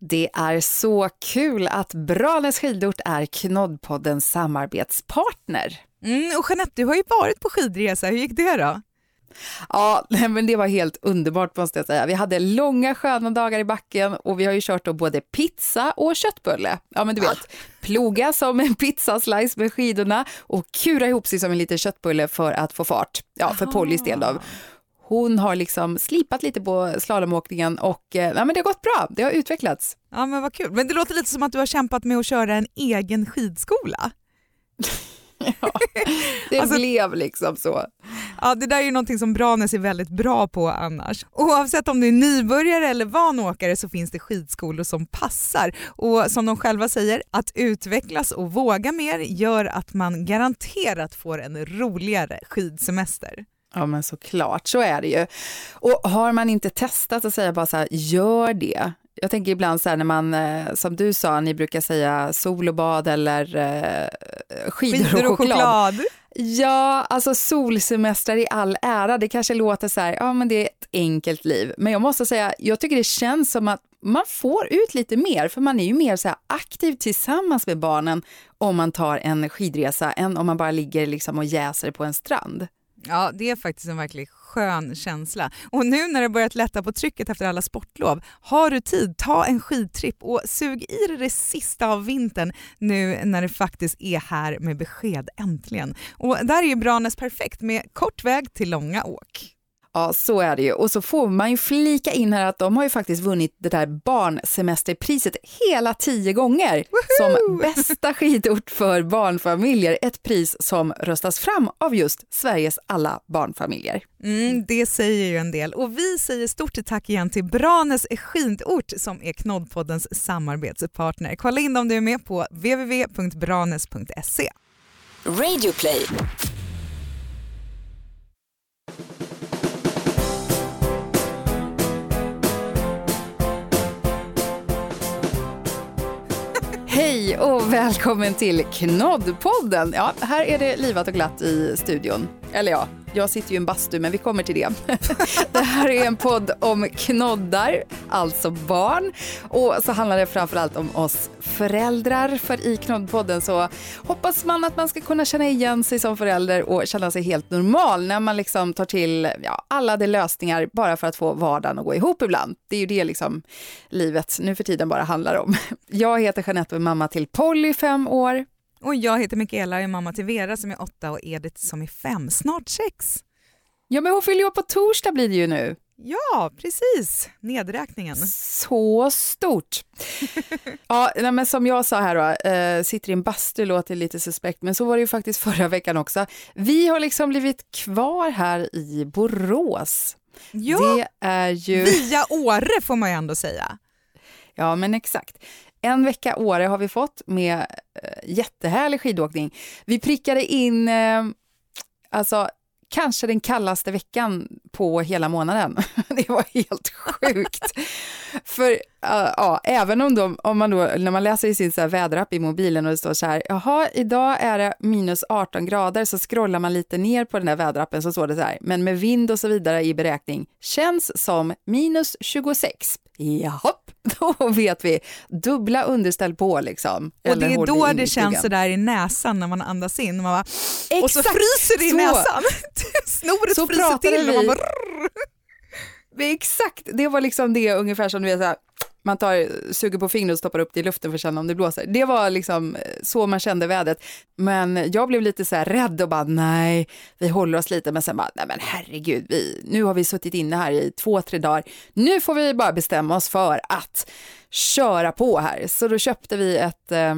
Det är så kul att Branäs skidort är Knoddpoddens samarbetspartner. Mm, och Jeanette, du har ju varit på skidresa. Hur gick det då? Ja, men det var helt underbart måste jag säga. Vi hade långa sköna dagar i backen och vi har ju kört då både pizza och köttbulle. Ja, men du vet, ploga som en pizzaslice med skidorna och kura ihop sig som en liten köttbulle för att få fart. Ja, för Pollys del då. Hon har liksom slipat lite på slalomåkningen och eh, ja, men det har gått bra. Det har utvecklats. Ja, men vad kul. Men det låter lite som att du har kämpat med att köra en egen skidskola. ja, det alltså, blev liksom så. Ja, det där är ju någonting som Branäs är väldigt bra på annars. Oavsett om du är nybörjare eller van åkare så finns det skidskolor som passar. Och som de själva säger, att utvecklas och våga mer gör att man garanterat får en roligare skidsemester. Ja men såklart, så är det ju. Och har man inte testat att säga bara så här, gör det. Jag tänker ibland så här när man, eh, som du sa, ni brukar säga sol och bad eller eh, skidor, skidor och, och choklad. choklad. Ja, alltså solsemestrar i all ära, det kanske låter så här, ja men det är ett enkelt liv. Men jag måste säga, jag tycker det känns som att man får ut lite mer, för man är ju mer så här aktiv tillsammans med barnen om man tar en skidresa än om man bara ligger liksom och jäser på en strand. Ja, det är faktiskt en verkligt skön känsla. Och nu när det börjat lätta på trycket efter alla sportlov, har du tid, ta en skidtripp och sug i dig det sista av vintern nu när det faktiskt är här med besked äntligen. Och där är ju Branäs perfekt med kort väg till långa åk. Ja, så är det ju. Och så får man ju flika in här att de har ju faktiskt vunnit det där barnsemesterpriset hela tio gånger Woohoo! som bästa skidort för barnfamiljer. Ett pris som röstas fram av just Sveriges alla barnfamiljer. Mm, det säger ju en del. Och vi säger stort tack igen till Branäs skidort som är Knoddpoddens samarbetspartner. Kolla in om du är med på www.branes.se. Radioplay. Hej och välkommen till Knoddpodden. Ja, här är det livat och glatt i studion. Eller ja, jag sitter ju i en bastu, men vi kommer till det. det här är en podd om knoddar, alltså barn. Och så handlar det framförallt om oss föräldrar. För i Knoddpodden så hoppas man att man ska kunna känna igen sig som förälder och känna sig helt normal när man liksom tar till ja, alla de lösningar bara för att få vardagen att gå ihop ibland. Det är ju det liksom livet nu för tiden bara handlar om. Jag heter Jeanette och är mamma till Polly, fem år. Och jag heter Mikaela och är mamma till Vera som är åtta och Edith som är fem, snart sex. Ja, men hon fyller ju på torsdag blir det ju nu. Ja, precis. Nedräkningen. Så stort. ja, men som jag sa här då, äh, sitter i en bastu låter lite suspekt, men så var det ju faktiskt förra veckan också. Vi har liksom blivit kvar här i Borås. Ja, det är ju... via Åre får man ju ändå säga. Ja, men exakt. En vecka Åre har vi fått med eh, jättehärlig skidåkning. Vi prickade in, eh, alltså kanske den kallaste veckan på hela månaden. Det var helt sjukt. För uh, ja, även om, de, om man då, när man läser i sin så här väderapp i mobilen och det står så här, jaha, idag är det minus 18 grader, så scrollar man lite ner på den där väderappen så står det så här, men med vind och så vidare i beräkning, känns som minus 26. Jaha, då vet vi. Dubbla underställ på liksom. Och det är då det känns sådär i näsan när man andas in. Man bara, och så fryser det i så. näsan. Snoret så fryser till vi. och man bara... Exakt, det var liksom det ungefär som du vet såhär, man tar, suger på fingret och stoppar upp det i luften för att känna om det blåser. Det var liksom eh, så man kände vädret. Men jag blev lite så här rädd och bara nej, vi håller oss lite. Men sen bara, nej men herregud, vi, nu har vi suttit inne här i två, tre dagar. Nu får vi bara bestämma oss för att köra på här. Så då köpte vi ett eh,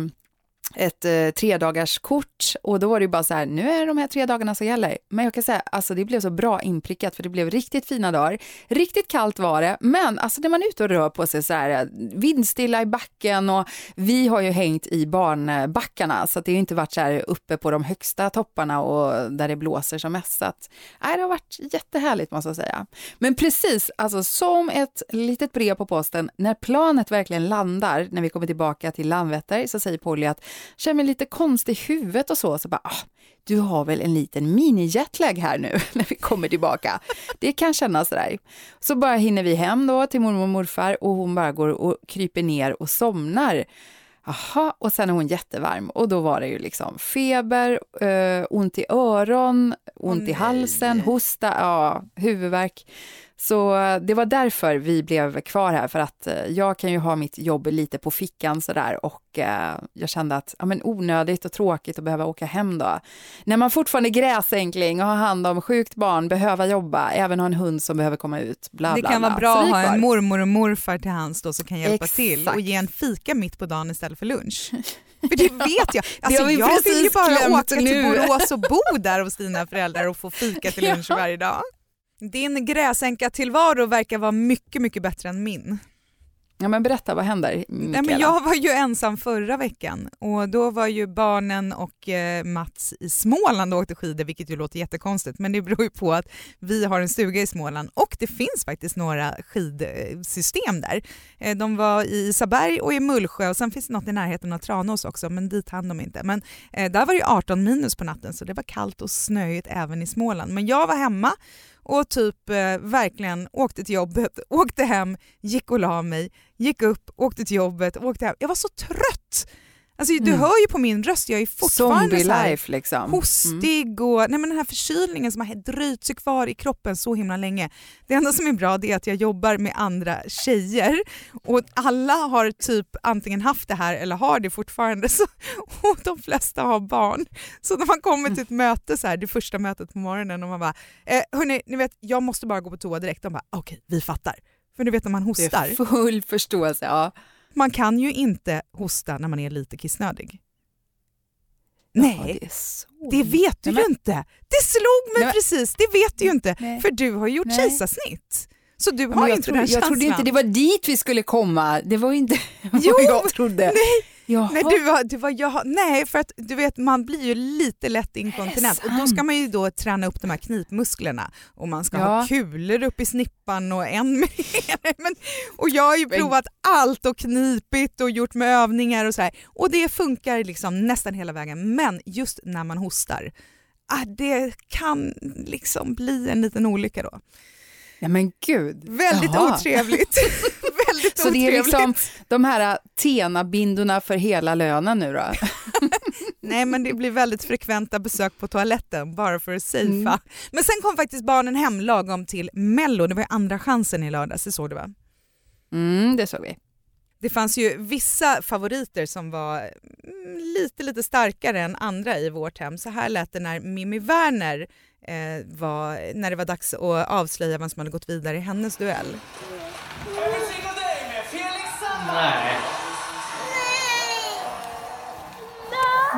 ett eh, tredagars kort och då var det ju bara så här, nu är det de här tre dagarna som gäller. Men jag kan säga, alltså det blev så bra inprickat för det blev riktigt fina dagar. Riktigt kallt var det, men alltså när man är ute och rör på sig så här, eh, vindstilla i backen och vi har ju hängt i barnbackarna så det har inte varit så här uppe på de högsta topparna och där det blåser som mest. Så att, nej, det har varit jättehärligt måste jag säga. Men precis, alltså som ett litet brev på posten, när planet verkligen landar, när vi kommer tillbaka till Landvetter, så säger Polly att känner mig lite konstig i huvudet och så. Så bara, ah, du har väl en liten mini-jetlag här nu när vi kommer tillbaka. Det kan kännas sådär. Så bara hinner vi hem då till mormor och morfar och hon bara går och kryper ner och somnar. Aha, och sen är hon jättevarm och då var det ju liksom feber, eh, ont i öron, ont Åh, i halsen, hosta, ja, huvudvärk. Så det var därför vi blev kvar här, för att eh, jag kan ju ha mitt jobb lite på fickan sådär och eh, jag kände att ja, men onödigt och tråkigt att behöva åka hem då. När man fortfarande är gräsänkling och har hand om sjukt barn, behöva jobba, även ha en hund som behöver komma ut, bla Det bla kan bla. vara bra att ha en mormor och morfar till hands då som kan hjälpa Exakt. till och ge en fika mitt på dagen istället för lunch. För det vet jag. Alltså, vi jag vill ju bara åka till nu. Borås och bo där hos dina föräldrar och få fika till lunch Ja. varje dag. Din gräsänka-tillvaro verkar vara mycket, mycket bättre än min. Ja men berätta, vad händer Nej, Mikaela? men jag var ju ensam förra veckan och då var ju barnen och eh, Mats i Småland och åkte skidor, vilket ju låter jättekonstigt, men det beror ju på att vi har en stuga i Småland och det finns faktiskt några skidsystem där. Eh, de var i Isaberg och i Mullsjö och sen finns det något i närheten av Tranås också, men dit hann de inte. Men eh, där var det ju 18 minus på natten så det var kallt och snöigt även i Småland. Men jag var hemma och typ eh, verkligen åkte till jobbet, åkte hem, gick och la mig, gick upp, åkte till jobbet, åkte hem. Jag var så trött! Alltså, Du Mm. hör ju på min röst, jag är fortfarande Zombie så här life liksom. Mm. hostig och nej men den här förkylningen som har dröjt sig kvar i kroppen så himla länge. Det enda som är bra det är att jag jobbar med andra tjejer och alla har typ antingen haft det här eller har det fortfarande så, och de flesta har barn. Så när man kommer till ett möte, så här, det första mötet på morgonen och man bara eh, hörni, ni vet jag måste bara gå på toa direkt. De bara okej, vi fattar. För du vet när man Det hostar, är full förståelse. Ja. Man kan ju inte hosta när man är lite kissnödig. Ja, Nej, det, så... det vet du Nej, ju inte. Det slog mig Nej, men- precis, det vet du ju inte. Nej. För du har gjort kejsarsnitt. Så du Men har inte trodde, den jag trodde inte känslan. det var dit vi skulle komma. Det var inte Jo, vad jag trodde. Nej, Jaha. nej, du var, du var, jag, nej, för att du vet man blir ju lite lätt inkontinent och då ska man ju då träna upp de här knipmusklerna och man ska Ja. ha kulor upp i snippan och en men, Och jag har ju provat allt och knipit och gjort med övningar och så här och det funkar liksom nästan hela vägen men just när man hostar ah, det kan liksom bli en liten olycka då. Ja, men gud. Väldigt Jaha. otrevligt. Så det är liksom de här Tena-bindorna för hela lönen nu då? Nej men det blir väldigt frekventa besök på toaletten bara för att safea. Mm. Men sen kom faktiskt barnen hem lagom till mello, det var ju andra chansen i lördags, det såg du va? Mm, det såg vi. Det fanns ju vissa favoriter som var mm, lite lite starkare än andra i vårt hem. Så här lät det när Mimmi Werner eh, var, när det var dags att avslöja vem som hade gått vidare i hennes duell. Nej.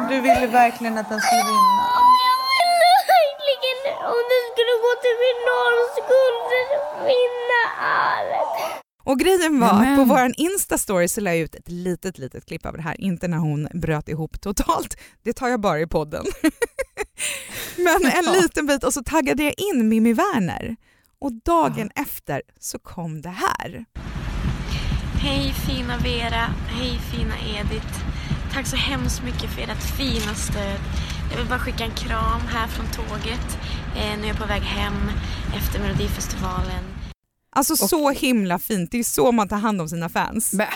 Du ville verkligen att den skulle vinna. Jag ville verkligen om det skulle gå till final skulle du vinna allt. Och grejen var att Nämen. på vår Insta-story så la jag ut ett litet, litet klipp av det här, inte när hon bröt ihop totalt, det tar jag bara i podden. Men en Ja. liten bit och så taggade jag in Mimmi Werner och dagen efter så kom det här. Hej fina Vera, hej fina Edith. Tack så hemskt mycket för ert fina stöd. Jag vill bara skicka en kram här från tåget. Eh, nu är jag på väg hem efter Melodifestivalen. Alltså så himla fint, det är så man tar hand om sina fans. Men,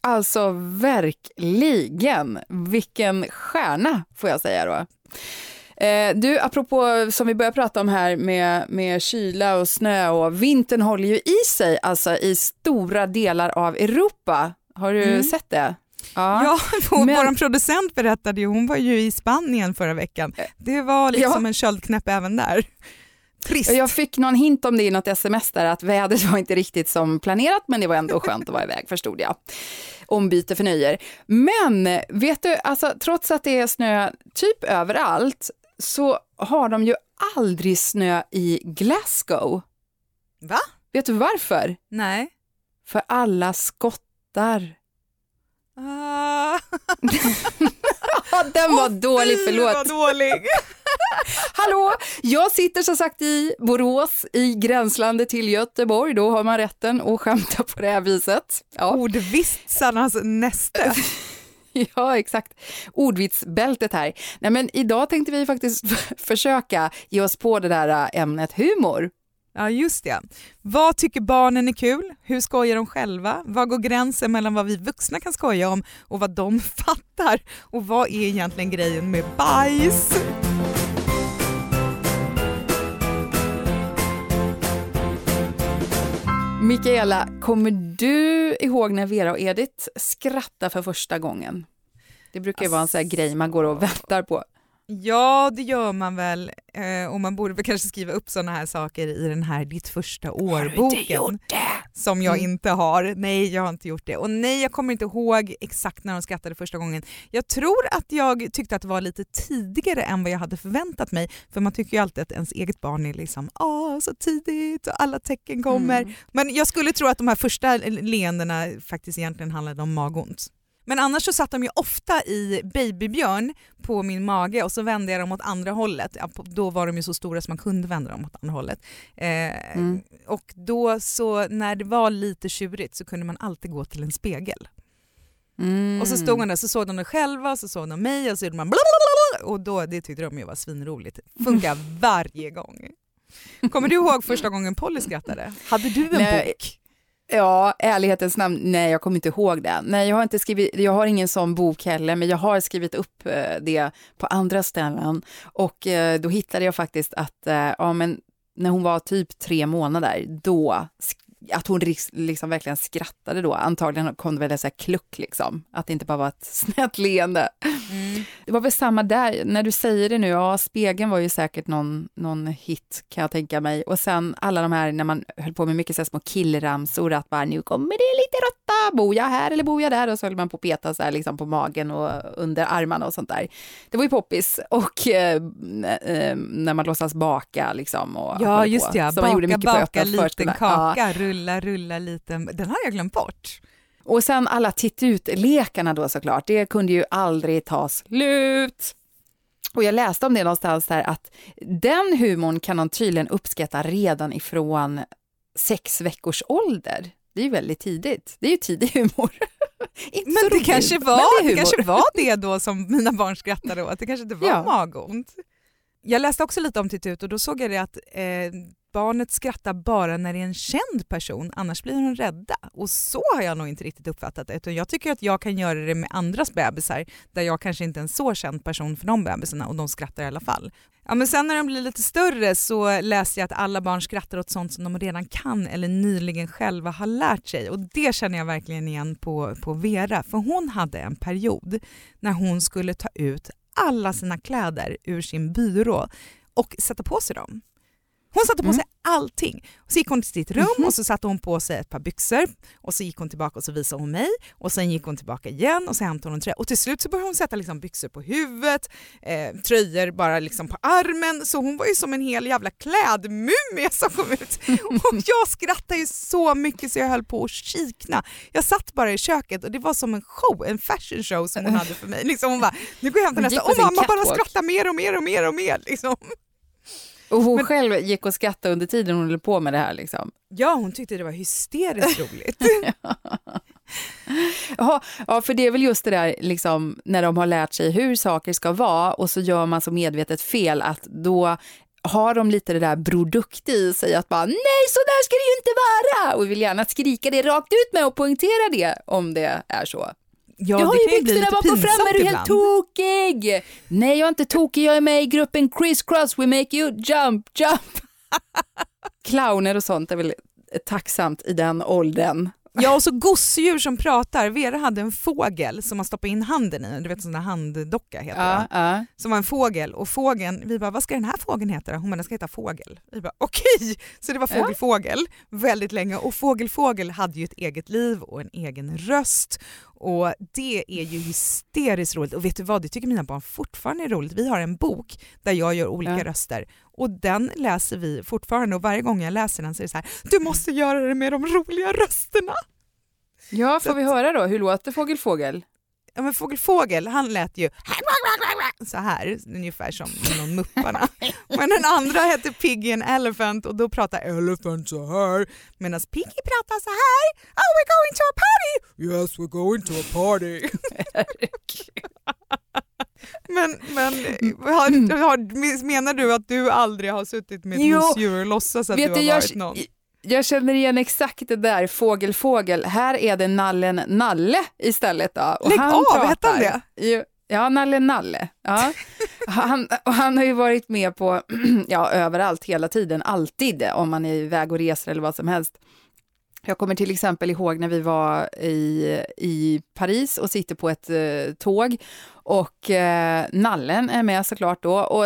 alltså verkligen, vilken stjärna får jag säga då. Eh, du, apropå som vi börjar prata om här med, med kyla och snö och vintern håller ju i sig alltså i stora delar av Europa. Har du Mm. sett det? Ja, och Men- vår producent berättade ju, hon var ju i Spanien förra veckan. Det var liksom Ja. en köldknäpp även där. Trist. Jag fick någon hint om det i något sms där, att vädret var inte riktigt som planerat, men det var ändå skönt att vara iväg, förstod jag. Ombyte för nöjer. Men vet du, alltså, trots att det är snö typ överallt, så har de ju aldrig snö i Glasgow. Va? Vet du varför? Nej. För alla skottar. Ah. Den var dålig, Fy, förlåt. vad dålig. Hallå, jag sitter som sagt i Borås, i gränslandet till Göteborg. Då har man rätten att skämta på det här viset. Ja. Ordvitsarnas näste. Ja, exakt. Ordvitsbältet här. Nej, men idag tänkte vi faktiskt försöka ge oss på det där äh, ämnet humor. Ja, just det. Vad tycker barnen är kul? Hur skojar de själva? Vad går gränsen mellan vad vi vuxna kan skoja om och vad de fattar? Och vad är egentligen grejen med bajs? Mikaela, kommer du ihåg när Vera och Edith skrattade för första gången? Det brukar ju vara en sån här grej man går och väntar på. Ja, det gör man väl. Eh, och man borde väl kanske skriva upp sådana här saker i den här Ditt första år-boken. Som jag Mm. inte har. Nej, jag har inte gjort det. Och nej, jag kommer inte ihåg exakt när de skrattade första gången. Jag tror att jag tyckte att det var lite tidigare än vad jag hade förväntat mig. För man tycker ju alltid att ens eget barn är liksom åh, så tidigt och alla tecken kommer. Mm. Men jag skulle tro att de här första leendena faktiskt egentligen handlade om magont. Men annars så satt de ju ofta i babybjörn på min mage och så vände jag dem åt andra hållet. Ja, Då var de ju så stora så man kunde vända dem åt andra hållet. Eh, Mm. Och då så när det var lite tjurigt så kunde man alltid gå till en spegel. Mm. Och så stod man där så såg de det själva så såg de mig och så gjorde man blablabla, och då, det tyckte de ju var svinroligt. Funkar varje gång. Kommer du ihåg första gången Polly skrattade? Hade du en Nej. bok? Ja, ärlighetens namn, nej jag kommer inte ihåg det. Nej, jag har inte skrivit, jag har ingen sån bok heller, men jag har skrivit upp eh, det på andra ställen. Och eh, då hittade jag faktiskt att, eh, ja men när hon var typ tre månader, då, att hon liksom verkligen skrattade då. Antagligen kom det väl en sån här kluck liksom, att det inte bara var ett snett leende. Det var väl samma där, när du säger det nu, ja spegeln var ju säkert någon, någon hit kan jag tänka mig. Och sen alla de här när man höll på med mycket så här små killramsor, att bara nu kommer det lite råtta, bor jag här eller bor jag där? Och så höll man på att peta så här liksom på magen och under armarna och sånt där. Det var ju poppis och eh, eh, när man låtsas baka liksom. Och Ja just det, gjorde baka, baka liten förskolan. Ja. Rulla, rulla liten. Den har jag glömt bort. Och sen alla titt ut-lekarna då såklart, det kunde ju aldrig ta slut. Och jag läste om det någonstans där att den humorn kan man tydligen uppskatta redan ifrån sex veckors ålder. Det är ju väldigt tidigt. Det är ju tidig humor. Men det kanske, men var, är det humor. kanske var det då som mina barn skrattade åt. Det kanske inte var Ja. magont. Jag läste också lite om Titt och då såg jag det att eh, barnet skrattar bara när det är en känd person, annars blir de rädda. Och så har jag nog inte riktigt uppfattat det. Utan jag tycker att jag kan göra det med andras bebisar där jag kanske inte är en så känd person för de bebisarna och de skrattar i alla fall. Ja, men sen när de blir lite större så läser jag att alla barn skrattar åt sånt som de redan kan eller nyligen själva har lärt sig. Och det känner jag verkligen igen på, på Vera, för hon hade en period när hon skulle ta ut alla sina kläder ur sin byrå och sätta på sig dem. Hon satte på sig allting. Och så gick hon till sitt rum och så satte hon på sig ett par byxor och så gick hon tillbaka och så visade hon mig och sen gick hon tillbaka igen och så hämtade hon en tröja och till slut så började hon sätta liksom byxor på huvudet, eh, tröjor bara liksom på armen så hon var ju som en hel jävla klädmumie som kom ut. Och jag skrattade ju så mycket så jag höll på att kikna. Jag satt bara i köket och det var som en show, en fashion show som hon hade för mig. Liksom hon bara, nu går jag hem till nästa, och mamma bara skrattar mer och mer och mer och mer. Liksom. Och hon Men- själv gick och skrattade under tiden hon höll på med det här. Liksom. Ja, hon tyckte det var hysteriskt roligt. Jaha, ja, för det är väl just det där liksom, när de har lärt sig hur saker ska vara och så gör man så medvetet fel att då har de lite det där Bror Duktig i sig att bara nej så där ska det ju inte vara och vill gärna skrika det rakt ut med och poängtera det om det är så. Ja, du har det ju byxorna bakom fram, är du helt tokig? Nej jag är inte tokig, jag är med i gruppen Criss Cross, we make you jump, jump. Clowner och sånt är väl tacksamt i den åldern. Ja, och så gosedjur som pratar. Vera hade en fågel som man stoppade in handen i, du vet en sån där handdocka heter det. Ja, ja. Som var en fågel och fågeln, vi bara vad ska den här fågeln heta? Hon bara den ska heta fågel. Vi bara okej! Så det var Ja. fågel fågel väldigt länge och fågel fågel hade ju ett eget liv och en egen röst och det är ju hysteriskt roligt och vet du vad, det tycker mina barn fortfarande är roligt. Vi har en bok där jag gör olika Ja. röster och den läser vi fortfarande och varje gång jag läser den så är det så här, du måste göra det med de roliga rösterna. ja, får vi höra då, hur låter Fågel Fågel? Ja, men Fågel Fågel, han lät ju så här, ungefär som någon Mupparna. Men den andra hette Piggy and Elephant och då pratar Elephant så här medan Piggy pratar så här. Oh we're going to a party! Yes we're going to a party. Men, men har, har, menar du att du aldrig har suttit med ett Jo. och låtsas att Vet du har jag, varit någon? Jag känner igen exakt det där, fågel fågel. Här är det nallen Nalle istället. Då. Och Lägg av, pratar- hette han det? Ja, Nalle Nalle. Ja. Han, och han har ju varit med på, ja, överallt hela tiden, alltid, om man är iväg och reser eller vad som helst. Jag kommer till exempel ihåg när vi var i, i Paris och sitter på ett eh, tåg och eh, Nallen är med såklart då och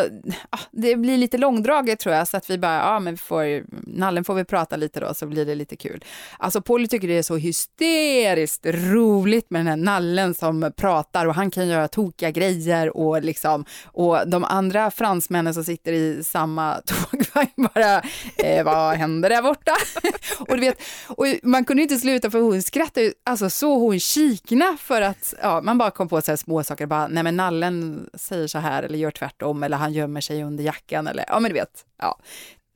ah, det blir lite långdraget tror jag så att vi bara, ja men vi får, Nallen får vi prata lite då så blir det lite kul. Alltså Polly tycker det är så hysteriskt roligt med den här Nallen som pratar och han kan göra tokiga grejer och liksom och de andra fransmännen som sitter i samma tågvagn bara, eh, vad händer där borta? och du vet, och man kunde inte sluta för hon skrattade alltså så hon kikna för att, ja, man bara kom på så här små saker, bara, nej men nallen säger så här eller gör tvärtom eller han gömmer sig under jackan eller, ja men du vet, ja.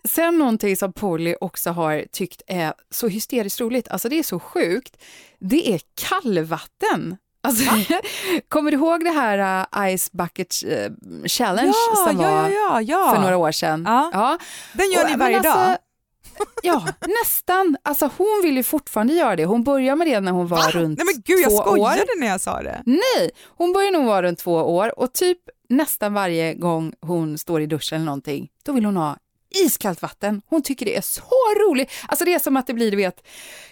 Sen någonting som Polly också har tyckt är så hysteriskt roligt, alltså det är så sjukt, det är kallvatten. Alltså, kommer du ihåg det här uh, Ice Bucket uh, Challenge Ja, som var ja, för några år sedan? Ja. Den gör Och, ni varje alltså, dag? Ja, nästan. Alltså hon vill ju fortfarande göra det. Hon började med det när hon var runt Nej men gud, jag skojade år. när jag sa det. Nej, hon börjar nog vara runt två år och typ nästan varje gång hon står i duschen eller någonting, då vill hon ha iskallt vatten. Hon tycker det är så roligt. Alltså det är som att det blir, du vet,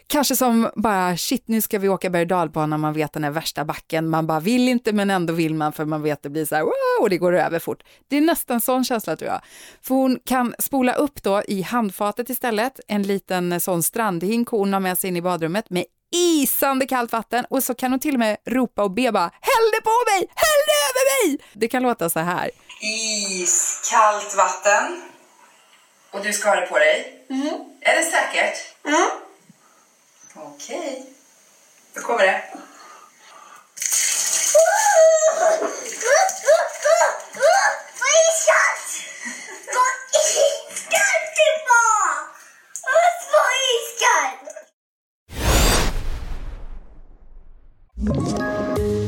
kanske som bara shit nu ska vi åka berg och dalbana, man vet den här värsta backen, man bara vill inte men ändå vill man för man vet det blir så här wow, och det går över fort. Det är nästan sån känsla tror jag. För hon kan spola upp då i handfatet istället, en liten eh, sån strandhink hon har med sig in i badrummet med isande kallt vatten och så kan hon till och med ropa och be bara häll det på mig, häll det över mig! Det kan låta så här. Iskallt vatten. Och du ska ha det på dig? Är det säkert? Mm. Okej. Då kommer det.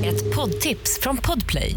Ett poddtips från Podplay.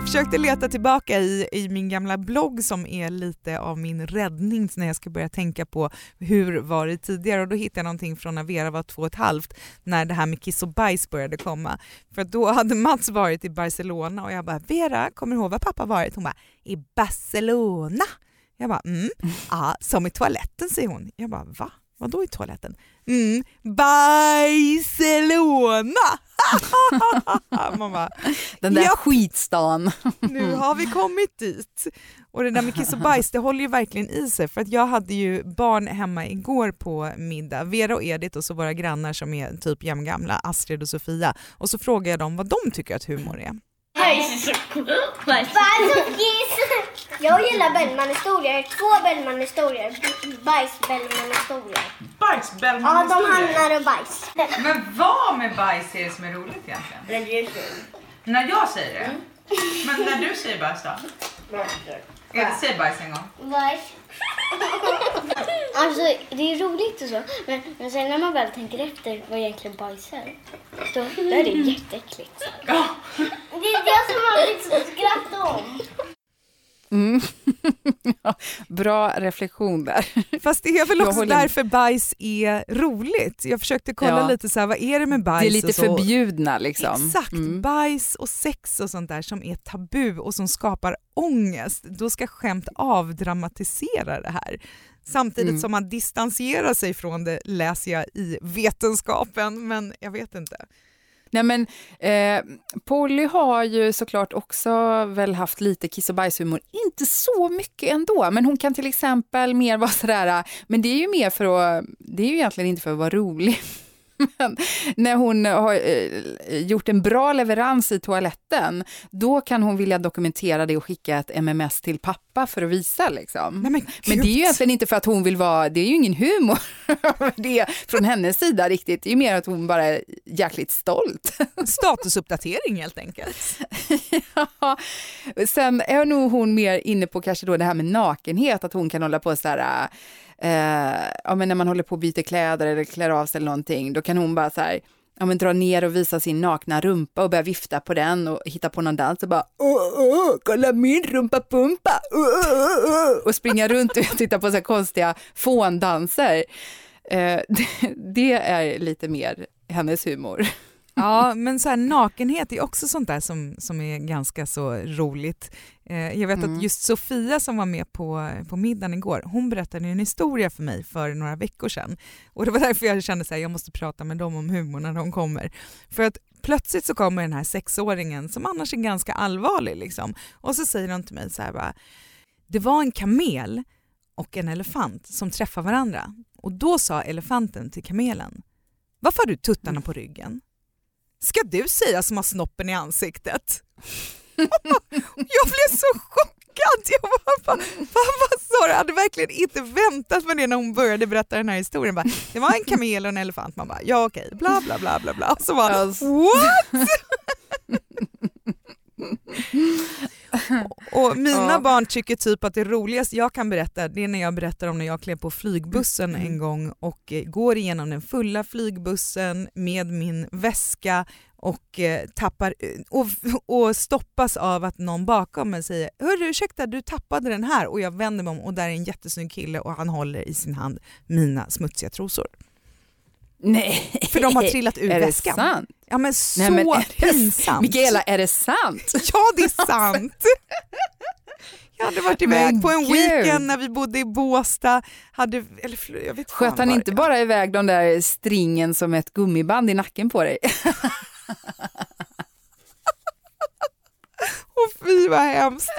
Jag försökte leta tillbaka i, i min gamla blogg som är lite av min räddning när jag ska börja tänka på hur var det tidigare och då hittade jag någonting från när Vera var två och ett halvt när det här med kiss och bajs började komma. För då hade Mats varit i Barcelona och jag bara Vera, kommer du ihåg var pappa varit? Hon bara i Barcelona. Jag bara mm, ja, som i toaletten säger hon. Jag bara va? Vadå i toaletten? Mm, Barcelona! Man bara, Den där Japp. skitstan. nu har vi kommit dit. Och det där med kiss och bajs, det håller ju verkligen i sig. För att jag hade ju barn hemma igår på middag, Vera och Edith och så våra grannar som är typ jämngamla, Astrid och Sofia. Och så frågade jag dem vad de tycker att humor är. Bajs och kiss! Jag gillar Bellman-historier. Två Bellman-historier. Bajs-Bellman-historier. Ja, de handlar om bajs. Men vad med bajs är det som är roligt egentligen? När jag säger det? Men när du säger bajs då? Edith, säg bajs en gång. Bajs. Alltså, det är roligt och så. Men, men sen när man väl tänker efter vad egentligen bajs är, då, då är det jätteäckligt. Det är det som man vill skratta om. Bra reflektion där. Fast det är väl också med. därför bajs är roligt. Jag försökte kolla Ja. lite så här, vad är det med bajs Det är lite förbjudna liksom. Exakt, Mm. bajs och sex och sånt där som är tabu och som skapar ångest. Då ska skämt avdramatisera det här. Samtidigt Mm. som man distanserar sig från det läser jag i vetenskapen, men jag vet inte. Nej men eh, Polly har ju såklart också väl haft lite kiss och bajshumor, inte så mycket ändå, men hon kan till exempel mer vara sådär, men det är ju mer för att, det är ju egentligen inte för att vara rolig, men när hon har eh, gjort en bra leverans i toaletten, då kan hon vilja dokumentera det och skicka ett MMS till pappa för att visa. Liksom. Nej, men, Men det är ju egentligen inte för att hon vill vara, det är ju ingen humor det från hennes sida riktigt. Det är ju mer att hon bara är jäkligt stolt. Statusuppdatering helt enkelt. Ja. Sen är nog hon mer inne på kanske då det här med nakenhet, att hon kan hålla på så här, eh, ja men när man håller på och byter kläder eller klär av sig eller någonting, då kan hon bara så här, ja men dra ner och visa sin nakna rumpa och börja vifta på den och hitta på någon dans och bara, oh, oh, kolla min rumpa pumpa, oh, och springa runt och titta på så här konstiga fåndanser. Eh, det, det är lite mer hennes humor. Ja, men så här, nakenhet är också sånt där som, som är ganska så roligt. Eh, jag vet Mm. att just Sofia som var med på, på middagen igår, hon berättade en historia för mig för några veckor sedan. Och det var därför jag kände att jag måste prata med dem om humor när de kommer. För att plötsligt så kommer den här sexåringen som annars är ganska allvarlig liksom. Och så säger de till mig så här bara, det var en kamel och en elefant som träffade varandra. Och då sa elefanten till kamelen, varför har du tuttarna på ryggen? Ska du säga som har snoppen i ansiktet? jag blev så chockad. Jag bara, vad, sa du? Jag hade verkligen inte väntat mig det när hon började berätta den här historien. Bara, det var en kamel och en elefant. Man bara, ja okej, bla bla bla bla bla. Och så bara, Alltså. what? Och mina Ja. barn tycker typ att det roligaste jag kan berätta det är när jag berättar om när jag klev på flygbussen en gång och eh, går igenom den fulla flygbussen med min väska och eh, tappar eh, och, och stoppas av att någon bakom mig säger Hörru ursäkta du tappade den här och jag vänder mig om och där är en jättesnygg kille och han håller i sin hand mina smutsiga trosor. Nej, För de har trillat ur är väskan. det sant? Ja men så Nej, men är det- pinsamt. Mikaela, är det sant? Ja, det är sant. Jag hade varit iväg Men på en gud. weekend när vi bodde i Båstad. Hade, eller, jag vet Sköt han var inte jag- bara iväg de där stringen som ett gummiband i nacken på dig? Åh fy vad hemskt.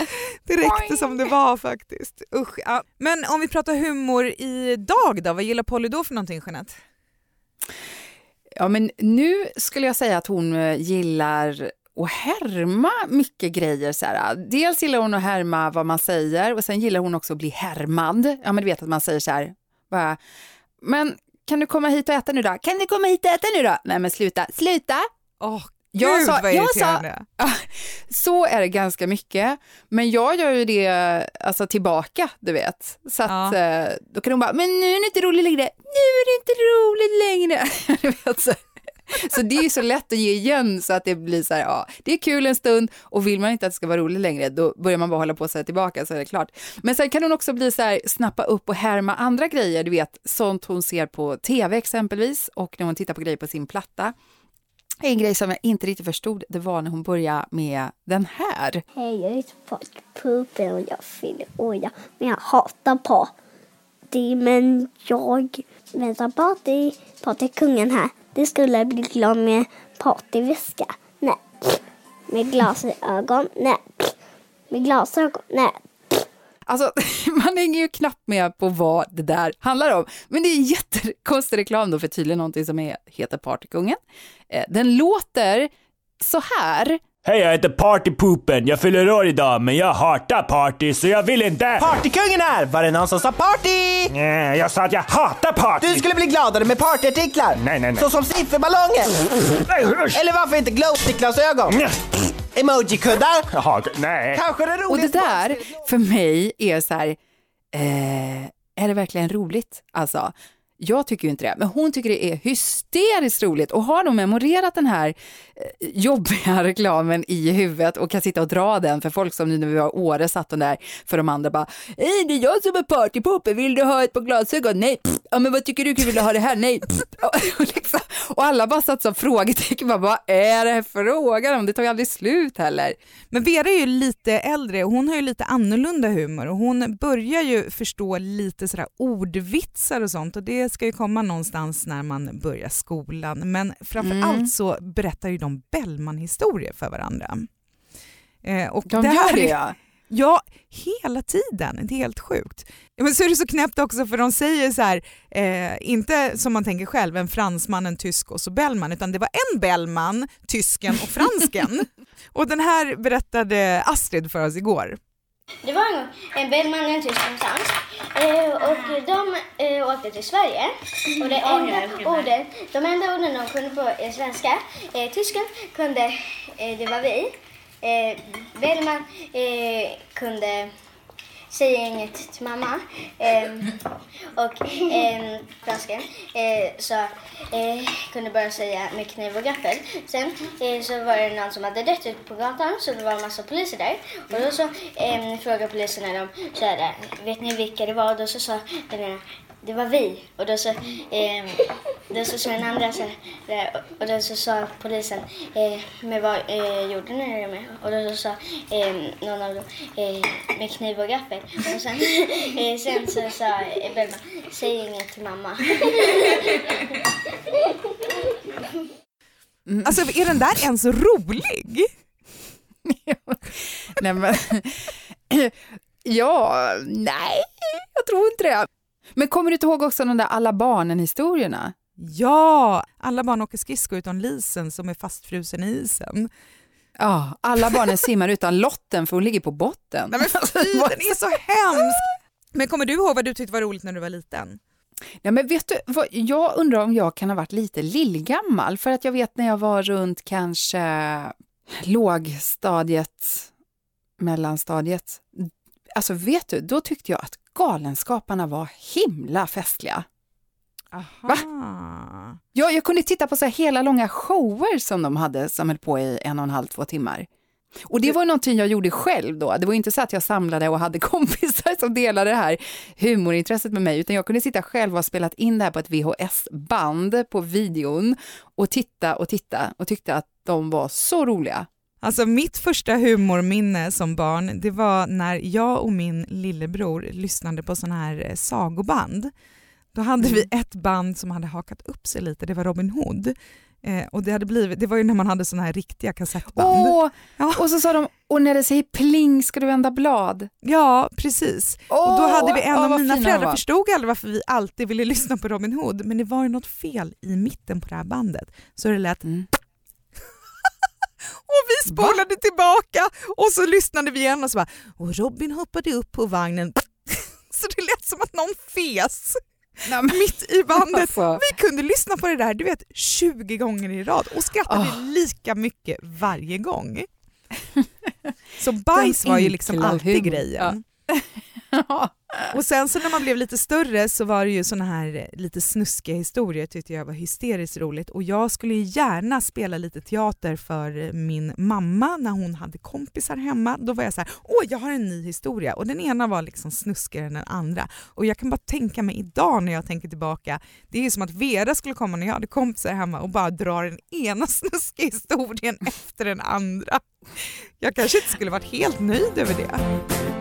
Det räckte som det var faktiskt. Usch, ja. Men om vi pratar humor idag då, vad gillar Polly då för någonting Jeanette? Ja, men nu skulle jag säga att hon eh, gillar att härma mycket grejer. Så här. Dels gillar hon att härma vad man säger och sen gillar hon också att bli härmad. Ja, men du vet att man säger så här, bara, men kan du komma hit och äta nu då? Kan du komma hit och äta nu då? Nej men sluta, sluta! Åh jag gud sa- vad jag sa-. Så är det ganska mycket, men jag gör ju det alltså, tillbaka, du vet. Så att, eh, då kan hon bara, men nu är det inte roligt längre, nu är det inte roligt längre. Du vet, så. så det är ju så lätt att ge igen så att det blir så här, ja, det är kul en stund och vill man inte att det ska vara roligt längre, då börjar man bara hålla på säga tillbaka så är det klart. Men sen kan hon också bli så här, snappa upp och härma andra grejer, du vet, sånt hon ser på tv exempelvis och när hon tittar på grejer på sin platta. En grej som jag inte riktigt förstod, det var när hon började med den här. Hej, jag heter Patrik Pupen och jag fyller år. jag Men jag hatar party. Men jag väntar party. Party kungen här. Det skulle bli glad med partyväska. Nej. Med glasögon. Nej. Med glasögon. Nej. Alltså, man hänger ju knappt med på vad det där handlar om. Men det är en jättekonstig reklam då för tydligen någonting som är, heter Partykungen. Eh, Den låter så här. Hej, jag heter Partypoopen. Jag fyller år idag, men jag hatar party så jag vill inte. Partykungen här! Var det någon som sa party? Nej, jag sa att jag hatar party. Du skulle bli gladare med partyartiklar. Nej, nej, nej. Såsom sifferballonger. Eller... Eller varför inte glowstick-glasögon? Emoji-kuddar? Jaha, nej. Kanske det Och det där för mig är så här, eh, är det verkligen roligt? Alltså, jag tycker ju inte det, men hon tycker det är hysteriskt roligt och har då memorerat den här eh, jobbiga reklamen i huvudet och kan sitta och dra den för folk som nu när vi var i Åre satt den där för de andra bara, hej det är jag som är partypooper, vill du ha ett par glasögon? Nej, pff. ja men vad tycker du, vill du ha det här? Nej, och, liksom, och alla bara satt som frågetecken, bara, vad är det här frågan om? Det tar ju aldrig slut heller. Men Vera är ju lite äldre och hon har ju lite annorlunda humor och hon börjar ju förstå lite sådär ordvitsar och sånt och det ska ju komma någonstans när man börjar skolan. Men framför Mm. allt så berättar ju de Bellman-historier för varandra. Eh, och De det gör det ja. Hela tiden. Det är helt sjukt. Men så är det så knäppt också för de säger så här, eh, inte som man tänker själv, en fransman, en tysk och så Bellman, utan det var en Bellman, tysken och fransken. och den här berättade Astrid för oss igår. Det var en gång en Bellman och en tysk. Eh, och de eh, åkte till Sverige. Och det enda orden, de enda orden de kunde på svenska, eh, tysken kunde, eh, det var vi. Eh, Bellman eh, kunde Säger inget till mamma. Ehm, och eh, fransken eh, så eh, kunde bara säga med kniv och gaffel. Sen eh, så var det någon som hade dött ute på gatan så det var en massa poliser där. Och då så eh, frågade poliserna dem så här, vet ni vilka det var? Och då så sa den ena, det var vi. Och då så, eh, då så sa den andra så här, eh, och då så sa polisen, eh, men vad eh, gjorde ni det med? Och då så sa eh, någon av dem, eh, med kniv och gaffel. Och sen, eh, sen så sa eh, Belma, Bellman, säg inget till mamma. Mm. Alltså är den där ens rolig? Nej, men, ja, nej, jag tror inte det. Men kommer du inte ihåg också de där alla barnen-historierna? Ja, alla barn åker skridskor utan Lisen som är fastfrusen i isen. Ja, alla barnen simmar utan Lotten för hon ligger på botten. Nej, men fy, den är så hemsk! Men kommer du ihåg vad du tyckte var roligt när du var liten? Ja, men vet du, vad, jag undrar om jag kan ha varit lite lillgammal för att jag vet när jag var runt kanske lågstadiet, mellanstadiet. Alltså vet du, då tyckte jag att Galenskaparna var himla festliga. Va? Ja, jag kunde titta på så hela långa shower som de hade som höll på i en och en halv, två timmar. Och det var någonting jag gjorde själv då. Det var inte så att jag samlade och hade kompisar som delade det här humorintresset med mig, utan jag kunde sitta själv och ha spelat in det här på ett VHS-band på videon och titta och titta och tyckte att de var så roliga. Alltså mitt första humorminne som barn, det var när jag och min lillebror lyssnade på sån här eh, sagoband. Då hade vi ett band som hade hakat upp sig lite, det var Robin Hood. Eh, och det, hade blivit, det var ju när man hade såna här riktiga kassettband. Åh, Och så sa de, och när det säger pling ska du vända blad. Ja, precis. och då Åh, hade vi en åh, av mina föräldrar förstod aldrig varför vi alltid ville lyssna på Robin Hood, men det var ju något fel i mitten på det här bandet. Så det lät Mm. Vi spolade tillbaka och så lyssnade vi igen och så bara och Robin hoppade upp på vagnen så det lät som att någon fes mitt i bandet. Alltså. Vi kunde lyssna på det där du vet 20 gånger i rad och skrattade Ah. lika mycket varje gång. Så bajs Den var ju liksom alltid grejen. Och sen så när man blev lite större så var det ju såna här eh, lite snuskiga historier tyckte jag var hysteriskt roligt och jag skulle ju gärna spela lite teater för eh, min mamma när hon hade kompisar hemma. Då var jag så här, åh jag har en ny historia och den ena var liksom snuskigare än den andra. Och jag kan bara tänka mig idag när jag tänker tillbaka, det är ju som att Vera skulle komma när jag hade kompisar hemma och bara dra den ena snuskiga historien efter den andra. Jag kanske inte skulle varit helt nöjd över det.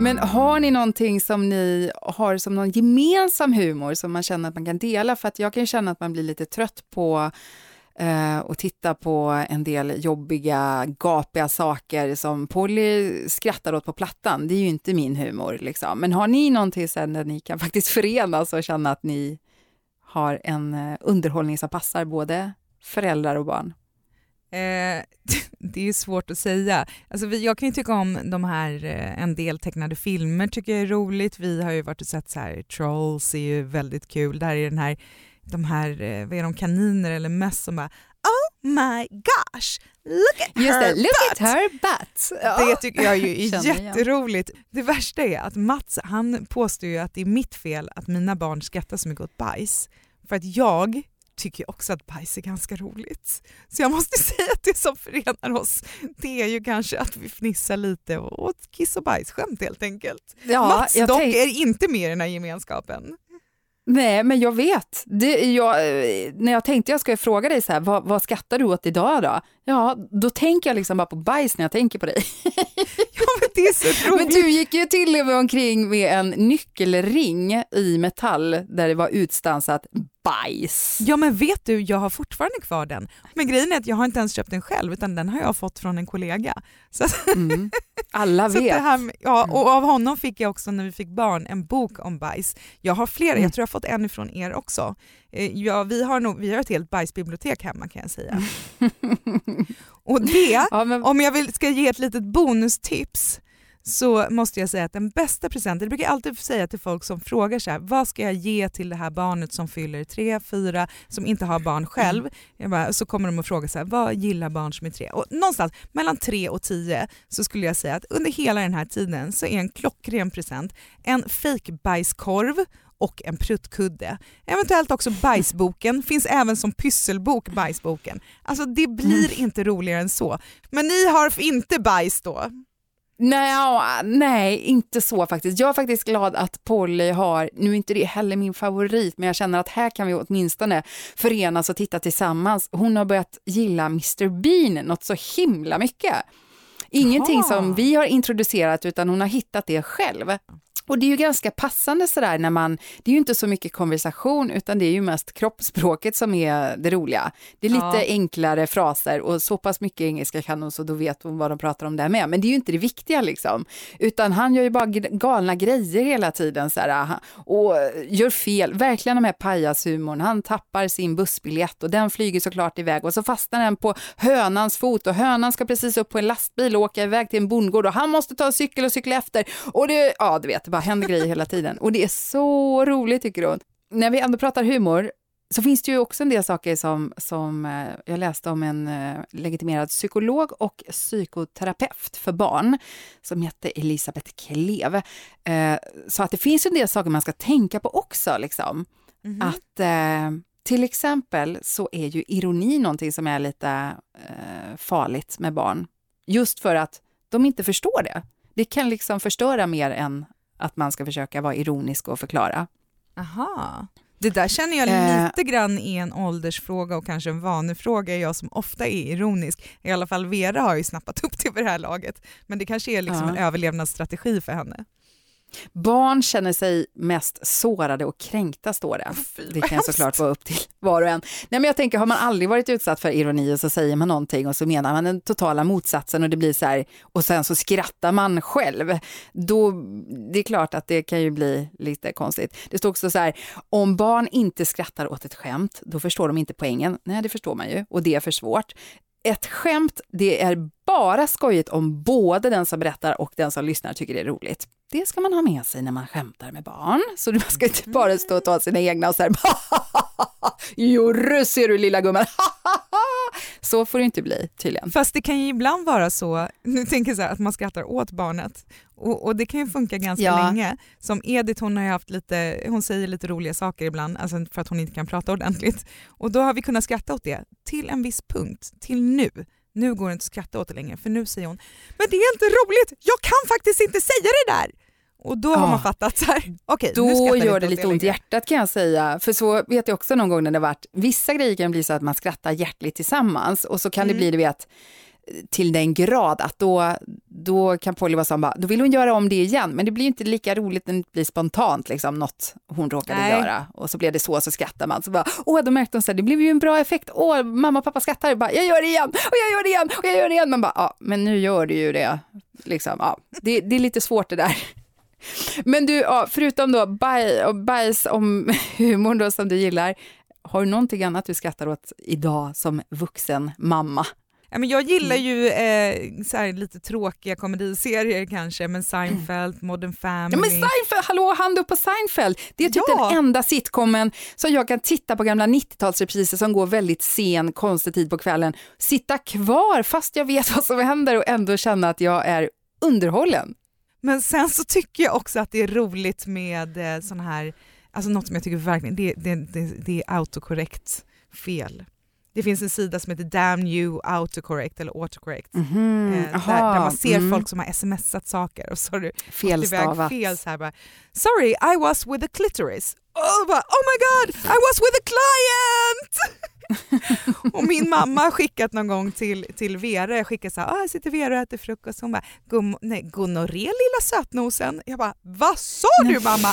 Men har ni någonting som ni har som någon gemensam humor som man känner att man kan dela? För att jag kan känna att man blir lite trött på och att titta på en del jobbiga, gapiga saker som Polly skrattar åt på plattan. Det är ju inte min humor. Liksom. Men har ni någonting sen där ni kan faktiskt förenas och känna att ni har en eh, underhållning som passar både föräldrar och barn? Eh, det är svårt att säga. Alltså vi, jag kan ju tycka om de här, eh, en del tecknade filmer tycker jag är roligt. Vi har ju varit och sett så här, Trolls är ju väldigt kul. Där är den här, de här, eh, vad är de, kaniner eller möss som bara Oh my gosh, look at Just her det, look butt! at her butt. Det tycker jag ju är jätteroligt. Det värsta är att Mats han påstår ju att det är mitt fel att mina barn skrattar så mycket åt bajs. För att jag tycker också att bajs är ganska roligt. Så jag måste säga att det som förenar oss det är ju kanske att vi fnissar lite åt kiss och bajsskämt helt enkelt. Ja, Mats jag dock tänk- är inte med i den här gemenskapen. Nej, men jag vet. Det, jag, när jag tänkte jag ska fråga dig så här, vad, vad skrattar du åt idag då? Ja, då tänker jag liksom bara på bajs när jag tänker på dig. Ja, men det är så roligt. Men du gick ju till och med omkring med en nyckelring i metall där det var utstansat bajs. Ja men vet du, jag har fortfarande kvar den. Men grejen är att jag har inte ens köpt den själv utan den har jag fått från en kollega. Så, Mm. Alla vet. med- ja, och av honom fick jag också när vi fick barn en bok om bajs. Jag har flera, Mm. jag tror jag har fått en ifrån er också. Eh, Ja, vi, har nog, vi har ett helt bajsbibliotek hemma kan jag säga. Och det, Ja, men, om jag vill, ska ge ett litet bonustips så måste jag säga att den bästa presenten, det brukar jag alltid säga till folk som frågar så här, vad ska jag ge till det här barnet som fyller tre, fyra, som inte har barn själv? Bara, så kommer de att fråga så här, vad gillar barn som är tre? Och någonstans mellan tre och tio så skulle jag säga att under hela den här tiden så är en klockren present en fake bajskorv och en pruttkudde. Eventuellt också bajsboken, finns även som pysselbok bajsboken. Alltså det blir inte roligare än så. Men ni har inte bajs då? Nej, nej, inte så faktiskt. Jag är faktiskt glad att Polly har, nu är inte det heller min favorit, men jag känner att här kan vi åtminstone förenas och titta tillsammans. Hon har börjat gilla Mr Bean något så himla mycket. Ingenting Jaha. som vi har introducerat utan hon har hittat det själv. Och det är ju ganska passande sådär när man, det är ju inte så mycket konversation utan det är ju mest kroppsspråket som är det roliga. Det är lite Ja. enklare fraser och så pass mycket engelska kan hon så då vet hon vad de pratar om där med. Men det är ju inte det viktiga liksom. Utan han gör ju bara galna grejer hela tiden så här, och gör fel. Verkligen de här pajashumorn. Han tappar sin bussbiljett och den flyger såklart iväg och så fastnar den på hönans fot och hönan ska precis upp på en lastbil och åka iväg till en bondgård och han måste ta en cykel och cykla efter. Och det, ja du vet, det bara händer grejer hela tiden. Och det är så roligt tycker hon. När vi ändå pratar humor så finns det ju också en del saker som, som eh, jag läste om en eh, legitimerad psykolog och psykoterapeut för barn som hette Elisabeth Klev. Eh, så att det finns en del saker man ska tänka på också. Liksom. Mhm. Att eh, till exempel så är ju ironi någonting som är lite eh, farligt med barn. Just för att de inte förstår det. Det kan liksom förstöra mer än att man ska försöka vara ironisk och förklara. Aha. Det där känner jag Eh. lite grann är en åldersfråga och kanske en vanefråga. Jag som ofta är ironisk, i alla fall Vera har ju snappat upp det vid det här laget. Men det kanske är liksom Ja. en överlevnadsstrategi för henne. Barn känner sig mest sårade och kränkta, står det. Det kan såklart vara upp till var och en. Nej, men jag tänker, har man aldrig varit utsatt för ironi och så säger man någonting och så menar man den totala motsatsen och det blir så här och sen så skrattar man själv. Då, det är klart att det kan ju bli lite konstigt. Det står också så här, om barn inte skrattar åt ett skämt, då förstår de inte poängen. Nej, det förstår man ju och det är för svårt. Ett skämt, det är bara skojigt om både den som berättar och den som lyssnar tycker det är roligt. Det ska man ha med sig när man skämtar med barn. Så man ska inte bara stå och ta sina egna och så här, Jorre ser du lilla gumman, Så får det inte bli tydligen. Fast det kan ju ibland vara så, nu tänker jag så här, att man skrattar åt barnet och, och det kan ju funka ganska Ja. länge. Som Edith, hon har haft lite, hon säger lite roliga saker ibland, alltså för att hon inte kan prata ordentligt. Och då har vi kunnat skratta åt det till en viss punkt, till nu. Nu går det inte att skratta åt det längre, för nu säger hon “men det är inte roligt, jag kan faktiskt inte säga det där”. Och då har Ja. man fattat så här, nu Då gör det lite ont i hjärtat kan jag säga. För så vet jag också någon gång när det varit, vissa grejer kan bli så att man skrattar hjärtligt tillsammans och så kan det Mm. bli, du vet, till den grad att då, då kan Polly vara sån bara, då vill hon göra om det igen, men det blir inte lika roligt när det blir spontant, liksom något hon råkade Nej. göra. Och så blev det så, så skrattar man. Så bara, åh, då märkte hon så här, det blev ju en bra effekt. Åh, mamma och pappa skrattar, bara, jag gör det igen, och jag gör det igen, och jag gör det igen. Man bara, ja, men nu gör du ju det. Liksom, ja. det, det är lite svårt det där. Men du, ja, förutom då baj, och bajs om humorn då som du gillar, har du någonting annat du skrattar åt idag som vuxen mamma? Ja, men jag gillar ju eh, så här, lite tråkiga komediserier kanske, men Seinfeld, Modern Family. Ja, men Seinfeld, hallå, hand upp på Seinfeld. Det är typ Ja. den enda sitcomen som jag kan titta på gamla 90-talsrepriser som går väldigt sen, konstig tid på kvällen. Sitta kvar fast jag vet vad som händer och ändå känna att jag är underhållen. Men sen så tycker jag också att det är roligt med eh, sån här, alltså något som jag tycker verkligen, det, det, det, det är autokorrekt fel. Det finns en sida som heter Damn you autocorrect eller autocorrect. eh, där, aha, där man ser mm. folk som har smsat saker och så har du Felstavat. fel så här bara “Sorry, I was with a clitoris”. Och bara, “Oh my god, I was with a client!” Och min mamma har skickat någon gång till, till Vera, jag skickade så här, ah, här sitter Vera och äter frukost, hon bara, "Gum- nej, gonorré lilla sötnosen. Jag bara, vad sa du mamma?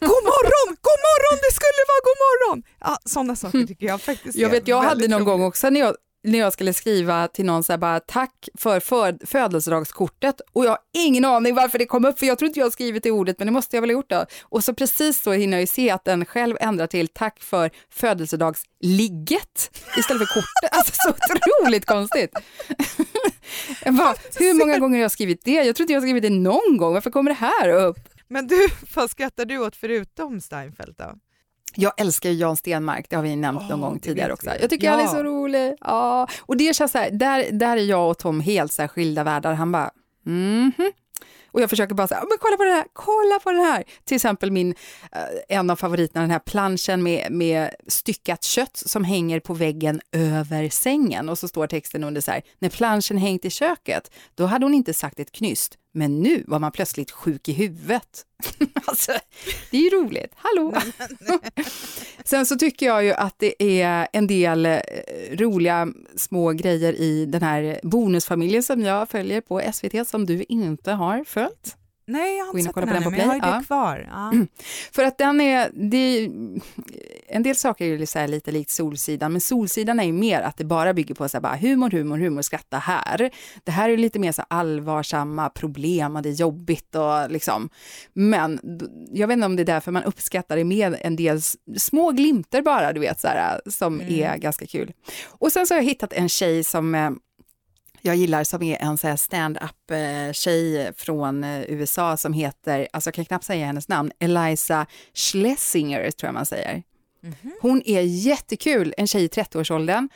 god morgon, god morgon, det skulle vara god morgon. Ja, sådana saker tycker jag faktiskt Jag vet, jag hade någon roligt. gång också när jag, när jag skulle skriva till någon så här bara tack för föd- födelsedagskortet och jag har ingen aning varför det kom upp för jag tror inte jag har skrivit det ordet men det måste jag väl ha gjort då. Och så precis så hinner jag ju se att den själv ändrar till tack för födelsedagsligget istället för kortet. Alltså så otroligt konstigt. Bara, hur många gånger har jag skrivit det? Jag tror inte jag har skrivit det någon gång. Varför kommer det här upp? Men du, vad skrattar du åt förutom Steinfeld då? Jag älskar ju Jan Stenmark, det har vi nämnt någon gång det tidigare också. Jag tycker Ja. han är så rolig. Ja. Och det känns så här, där, där är jag och Tom helt så här skilda världar. Han bara, mhm. Och jag försöker bara säga, men kolla på den här, kolla på den här. Till exempel min, eh, en av favoriterna, den här planschen med, med styckat kött som hänger på väggen över sängen. Och så står texten under så här, när planschen hängt i köket, då hade hon inte sagt ett knyst. Men nu var man plötsligt sjuk i huvudet. alltså, det är ju roligt. Hallå! Sen så tycker jag ju att det är en del eh, roliga små grejer i den här bonusfamiljen som jag följer på SVT som du inte har följt. Nej, jag har inte sett den på ännu, men jag har Play. det kvar. Ja. För att den är, det, en del saker är ju så lite likt Solsidan, men Solsidan är ju mer att det bara bygger på så här bara humor, humor, humor, skratta här. Det här är lite mer så allvarsamma problem och det är jobbigt och liksom. Men jag vet inte om det är därför man uppskattar det med en del små glimter bara, du vet, så här, som är ganska kul. Och sen så har jag hittat en tjej som eh, jag gillar som är en så här stand-up eh, tjej från eh, USA som heter, alltså jag kan knappt säga hennes namn, Eliza Schlesinger tror jag man säger. Hon är jättekul, en tjej i 30-årsåldern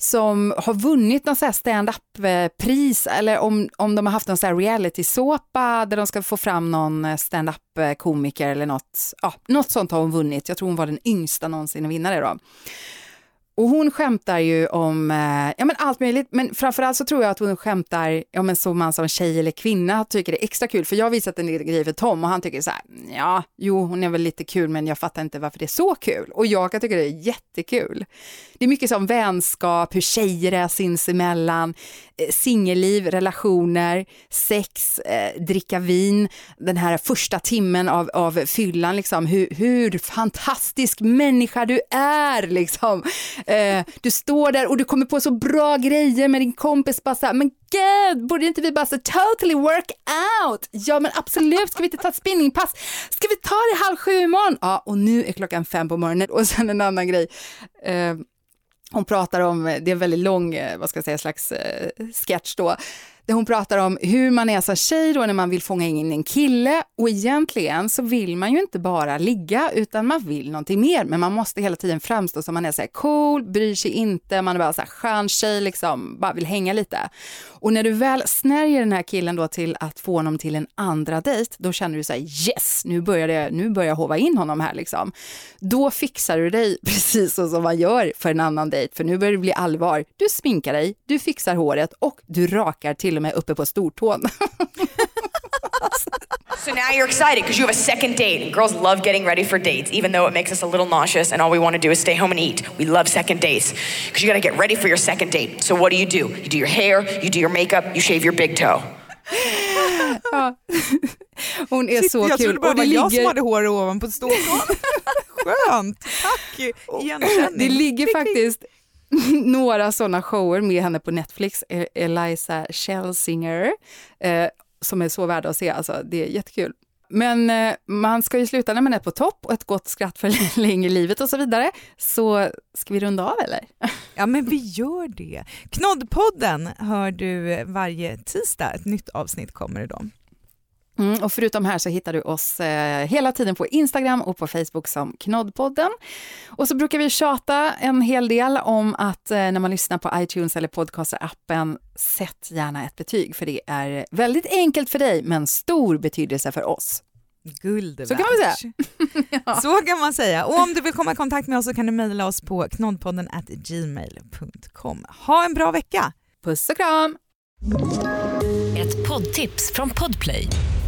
som har vunnit någon så här stand-up-pris eller om, om de har haft någon så här reality-såpa där de ska få fram någon eh, stand-up-komiker eller något. Ja, något sånt har hon vunnit. Jag tror hon var den yngsta någonsin att vinna det då. Och hon skämtar ju om eh, ja, men allt möjligt, men framförallt så tror jag att hon skämtar ja, men som man som tjej eller kvinna tycker det är extra kul. För jag har visat en del grejer för Tom och han tycker så här, ja, jo, hon är väl lite kul, men jag fattar inte varför det är så kul. Och jag kan tycka det är jättekul. Det är mycket som vänskap, hur tjejer är sinsemellan, Eh, singelliv, relationer, sex, eh, dricka vin, den här första timmen av, av fyllan, liksom, hur, hur fantastisk människa du är. Liksom. Eh, du står där och du kommer på så bra grejer med din kompis, bara så här, men gud, borde inte vi bara så totally work out? Ja men absolut, ska vi inte ta ett spinningpass? Ska vi ta det halv sju imorgon? Ja, och nu är klockan fem på morgonen och sen en annan grej. Eh, hon pratar om, eh, det är en väldigt lång, eh, vad ska jag säga, slags eh, sketch då, där hon pratar om hur man är som tjej då när man vill fånga in en kille och egentligen så vill man ju inte bara ligga utan man vill någonting mer men man måste hela tiden framstå som man är så här cool, bryr sig inte, man är bara så här skön tjej liksom, bara vill hänga lite. Och när du väl snärjer den här killen då till att få honom till en andra dejt, då känner du så här yes, nu börjar, det, nu börjar jag hova in honom här liksom. Då fixar du dig precis så som man gör för en annan dejt, för nu börjar det bli allvar. Du sminkar dig, du fixar håret och du rakar till och med uppe på stortån. So now you're excited because you have a second date, and girls love getting ready for dates, even though it makes us a little nauseous and all we want to do is stay home and eat. We love second dates because you got to get ready for your second date. So what do you do? You do your hair, you do your makeup, you shave your big toe. Ja. Hon är så jag kul. trodde bara det var det jag som ligger- hade hår ovanpå stortån. Skönt, tack! Igenkänning. Det ligger faktiskt några sådana shower med henne på Netflix, e- Eliza Schelsinger, eh, som är så värda att se. Alltså, det är jättekul. Men eh, man ska ju sluta när man är på topp och ett gott skratt för länge i livet och så vidare. Så ska vi runda av eller? Ja men vi gör det. Knoddpodden hör du varje tisdag, ett nytt avsnitt kommer idag. Mm, och förutom här så hittar du oss eh, hela tiden på Instagram och på Facebook som Knoddpodden. Och så brukar vi tjata en hel del om att eh, när man lyssnar på iTunes eller podcaster-appen, sätt gärna ett betyg, för det är väldigt enkelt för dig, men stor betydelse för oss. Guld Så kan man säga. Så kan man säga. Och om du vill komma i kontakt med oss så kan du mejla oss på knoddpodden at gmail.com. Ha en bra vecka! Puss och kram! Ett poddtips från Podplay.